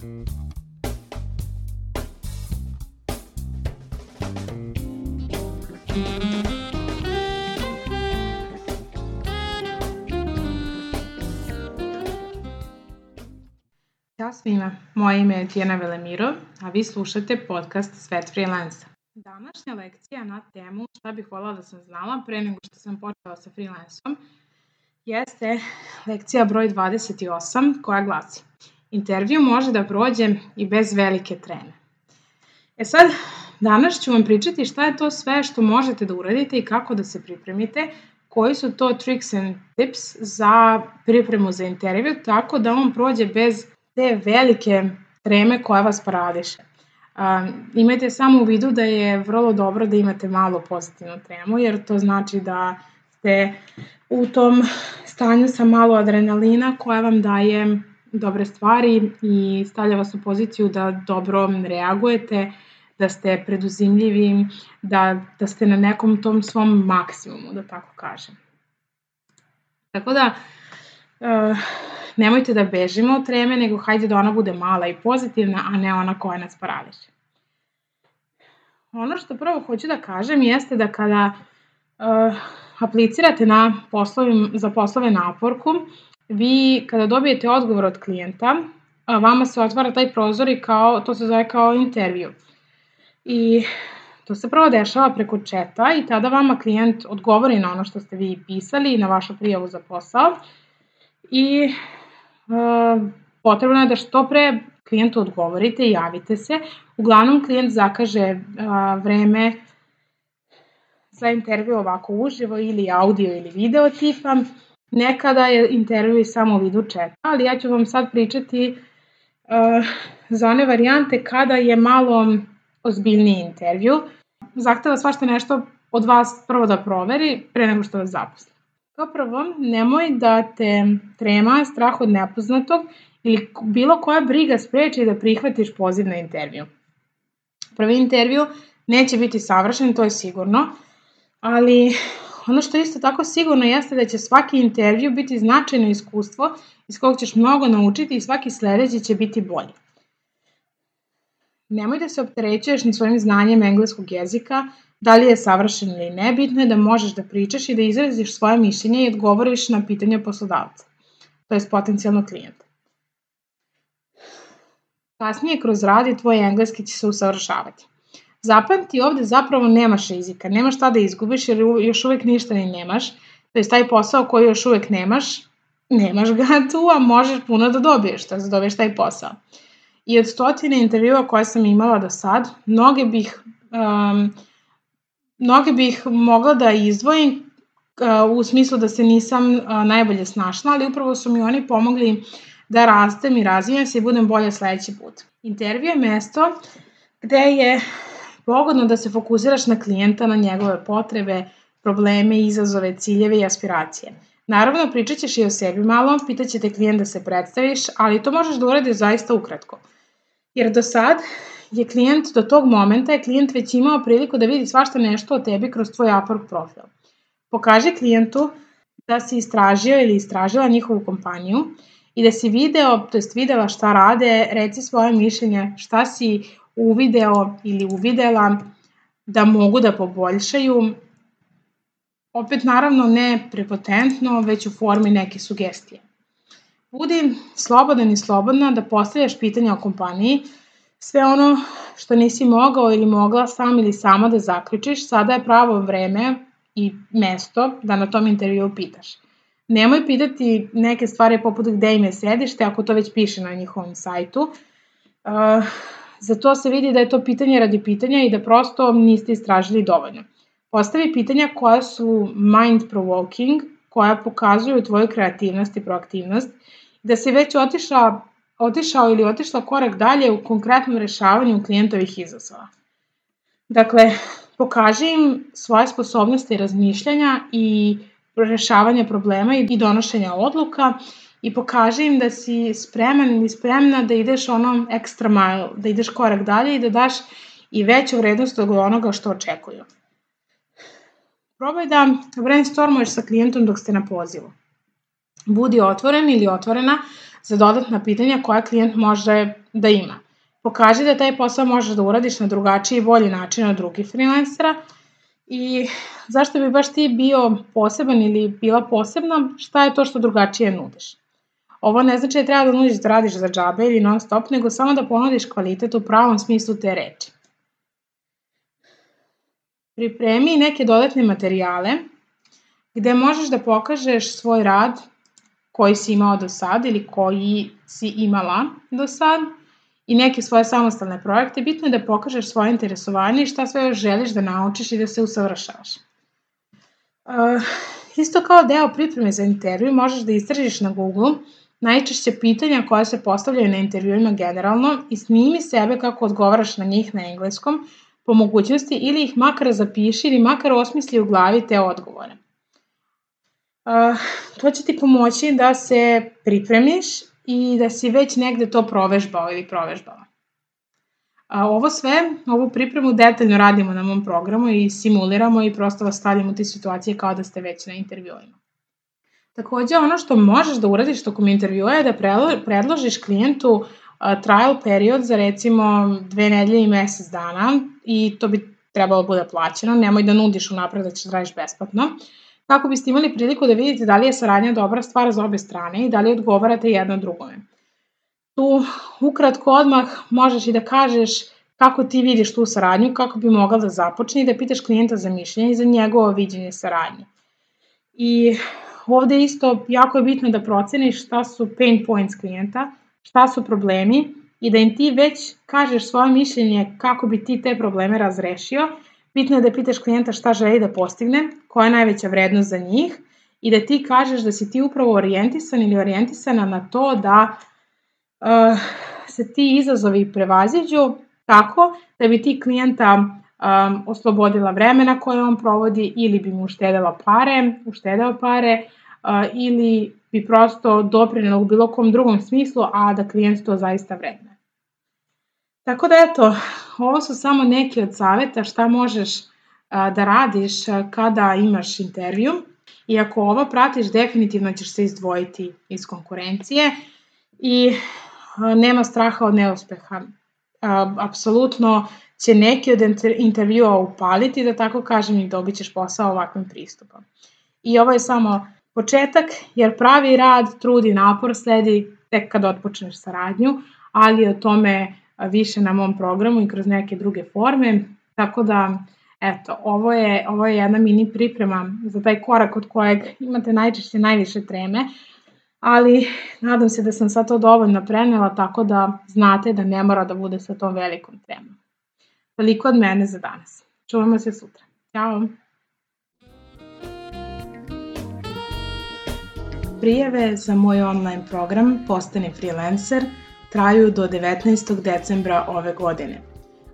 Ćao svima, moje ime je Tijena Velemirov, a vi slušate podcast Svet freelansa. Današnja lekcija na temu šta bih voljela da sam znala pre nego što sam počela sa freelansom jeste lekcija broj 28 koja glasi Intervju može da prođe i bez velike treme. E sad, danas ću vam pričati šta je to sve što možete da uradite i kako da se pripremite, koji su to tricks and tips za pripremu za intervju, tako da on prođe bez te velike treme koja vas parališe. Um, imajte samo u vidu da je vrlo dobro da imate malo pozitivnu tremu, jer to znači da ste u tom stanju sa malo adrenalina koja vam daje dobre stvari i stavlja vas u poziciju da dobro reagujete, da ste preduzimljivi, da, da ste na nekom tom svom maksimumu, da tako kažem. Tako da, uh, nemojte da bežimo od treme, nego hajde da ona bude mala i pozitivna, a ne ona koja nas parališe. Ono što prvo hoću da kažem jeste da kada uh, aplicirate na poslovi, za poslove naporku, vi kada dobijete odgovor od klijenta, vama se otvara taj prozor i kao, to se zove kao intervju. I to se prvo dešava preko četa i tada vama klijent odgovori na ono što ste vi pisali i na vašu prijavu za posao i potrebno je da što pre klijentu odgovorite i javite se. Uglavnom klijent zakaže vreme za intervju ovako uživo ili audio ili video tipa. Nekada je intervju samo u vidu četa, ali ja ću vam sad pričati uh, za one varijante kada je malo ozbiljniji intervju. Zahteva svašta nešto od vas prvo da proveri pre nego što vas zaposli. Kao prvo, nemoj da te trema, strah od nepoznatog ili bilo koja briga spreči da prihvatiš poziv na intervju. Prvi intervju neće biti savršen, to je sigurno, ali ono što isto tako sigurno jeste da će svaki intervju biti značajno iskustvo iz kog ćeš mnogo naučiti i svaki sledeći će biti bolji. Nemoj da se opterećuješ ni svojim znanjem engleskog jezika, da li je savršen ili ne, bitno je da možeš da pričaš i da izraziš svoje mišljenje i odgovoriš na pitanje poslodavca, to je potencijalno klijenta. Kasnije kroz rad i tvoj engleski će se usavršavati. Zapamti ovde zapravo nemaš rizika, nemaš šta da izgubiš jer još uvek ništa ni nemaš, to je taj posao koji još uvek nemaš, nemaš ga tu, a možeš puno da dobiješ, da dobiješ taj posao. I od stotine intervjua koje sam imala do sad, mnoge bih um, mnoge bih mogla da izdvojim uh, u smislu da se nisam uh, najbolje snašla, ali upravo su mi oni pomogli da rastem i razvijem se i budem bolje sledeći put. Intervju je mesto gde je pogodno da se fokusiraš na klijenta, na njegove potrebe, probleme, izazove, ciljeve i aspiracije. Naravno, pričat ćeš i o sebi malo, pitaće te klijent da se predstaviš, ali to možeš da uradiš zaista ukratko. Jer do sad je klijent do tog momenta je klijent već imao priliku da vidi svašta nešto o tebi kroz tvoj Upwork profil. Pokaži klijentu da si istražio ili istražila njihovu kompaniju i da si video, to jest videla šta rade, reci svoje mišljenje, šta si uvideo ili uvidela da mogu da poboljšaju. Opet naravno ne prepotentno, već u formi neke sugestije. Budi slobodan i slobodna da postavljaš pitanja o kompaniji, Sve ono što nisi mogao ili mogla sam ili sama da zaključiš, sada je pravo vreme i mesto da na tom intervju pitaš. Nemoj pitati neke stvari poput gde im je sedište, ako to već piše na njihovom sajtu. Uh, za to se vidi da je to pitanje radi pitanja i da prosto niste istražili dovoljno. Postavi pitanja koja su mind provoking, koja pokazuju tvoju kreativnost i proaktivnost, da si već otišla otišao ili otišla korak dalje u konkretnom rešavanju klijentovih izazova. Dakle, pokaži im svoje sposobnosti razmišljanja i rešavanja problema i donošenja odluka i pokaži im da si spreman ili spremna da ideš ono extra mile, da ideš korak dalje i da daš i veću vrednost od onoga što očekuju. Probaj da brainstormuješ sa klijentom dok ste na pozivu. Budi otvoren ili otvorena za dodatna pitanja koja klijent može da ima. Pokaži da taj posao možeš da uradiš na drugačiji i bolji način od drugih freelancera i zašto bi baš ti bio poseban ili bila posebna, šta je to što drugačije nudiš. Ovo ne znači da treba da nudiš da radiš za džabe ili non stop, nego samo da ponudiš kvalitet u pravom smislu te reči. Pripremi neke dodatne materijale gde možeš da pokažeš svoj rad koji si imao do sad ili koji si imala do sad i neke svoje samostalne projekte, bitno je da pokažeš svoje interesovanje i šta sve još želiš da naučiš i da se usavršavaš. Uh, isto kao deo pripreme za intervju možeš da istražiš na Google najčešće pitanja koja se postavljaju na intervjuima generalno i snimi sebe kako odgovaraš na njih na engleskom po mogućnosti ili ih makar zapiši ili makar osmisli u glavi te odgovore. Uh, to će ti pomoći da se pripremiš i da si već negde to provežbao ili provežbala. A ovo sve, ovu pripremu detaljno radimo na mom programu i simuliramo i prosto vas stavljamo u te situacije kao da ste već na intervjuima. Takođe, ono što možeš da uradiš tokom intervjua je da predložiš klijentu trial period za recimo dve nedelje i mesec dana i to bi trebalo da bude plaćeno, nemoj da nudiš unapred da ćeš da radiš besplatno, kako biste imali priliku da vidite da li je saradnja dobra stvar za obe strane i da li odgovarate jedno drugome. Tu ukratko odmah možeš i da kažeš kako ti vidiš tu saradnju, kako bi mogla da započne i da pitaš klijenta za mišljenje i za njegovo viđenje saradnje. I ovde isto jako je bitno da proceniš šta su pain points klijenta, šta su problemi i da im ti već kažeš svoje mišljenje kako bi ti te probleme razrešio. Bitno je da pitaš klijenta šta želi da postigne, koja je najveća vrednost za njih i da ti kažeš da si ti upravo orijentisan ili orijentisana na to da uh, se ti izazovi prevaziđu tako da bi ti klijenta um, oslobodila vremena koje on provodi ili bi mu uštedela pare, uštedeo pare ili bi prosto doprinela u bilo kom drugom smislu, a da klijent to zaista vredne. Tako da eto, ovo su samo neki od saveta šta možeš da radiš kada imaš intervju i ako ovo pratiš definitivno ćeš se izdvojiti iz konkurencije i nema straha od neuspeha. Apsolutno će neki od intervjua upaliti, da tako kažem, i dobit ćeš posao ovakvim pristupom. I ovo je samo početak, jer pravi rad, trud i napor sledi tek kad otpočneš saradnju, ali o tome više na mom programu i kroz neke druge forme, tako da eto, ovo je, ovo je jedna mini priprema za taj korak od kojeg imate najčešće najviše treme, ali nadam se da sam sad to dovoljno prenela tako da znate da ne mora da bude sa tom velikom tremom. Toliko od mene za danas. Čuvamo se sutra. Ćao! Prijeve za moj online program Postani freelancer – traju do 19. decembra ove godine.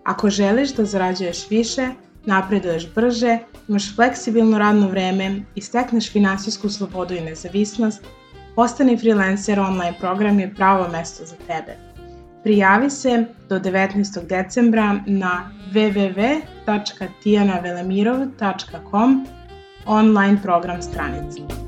Ako želiš da zarađuješ više, napreduješ brže, imaš fleksibilno radno vreme i stekneš finansijsku slobodu i nezavisnost, Postani freelancer online program je pravo mesto za tebe. Prijavi se do 19. decembra na www.tijanavelemirow.com online program stranici.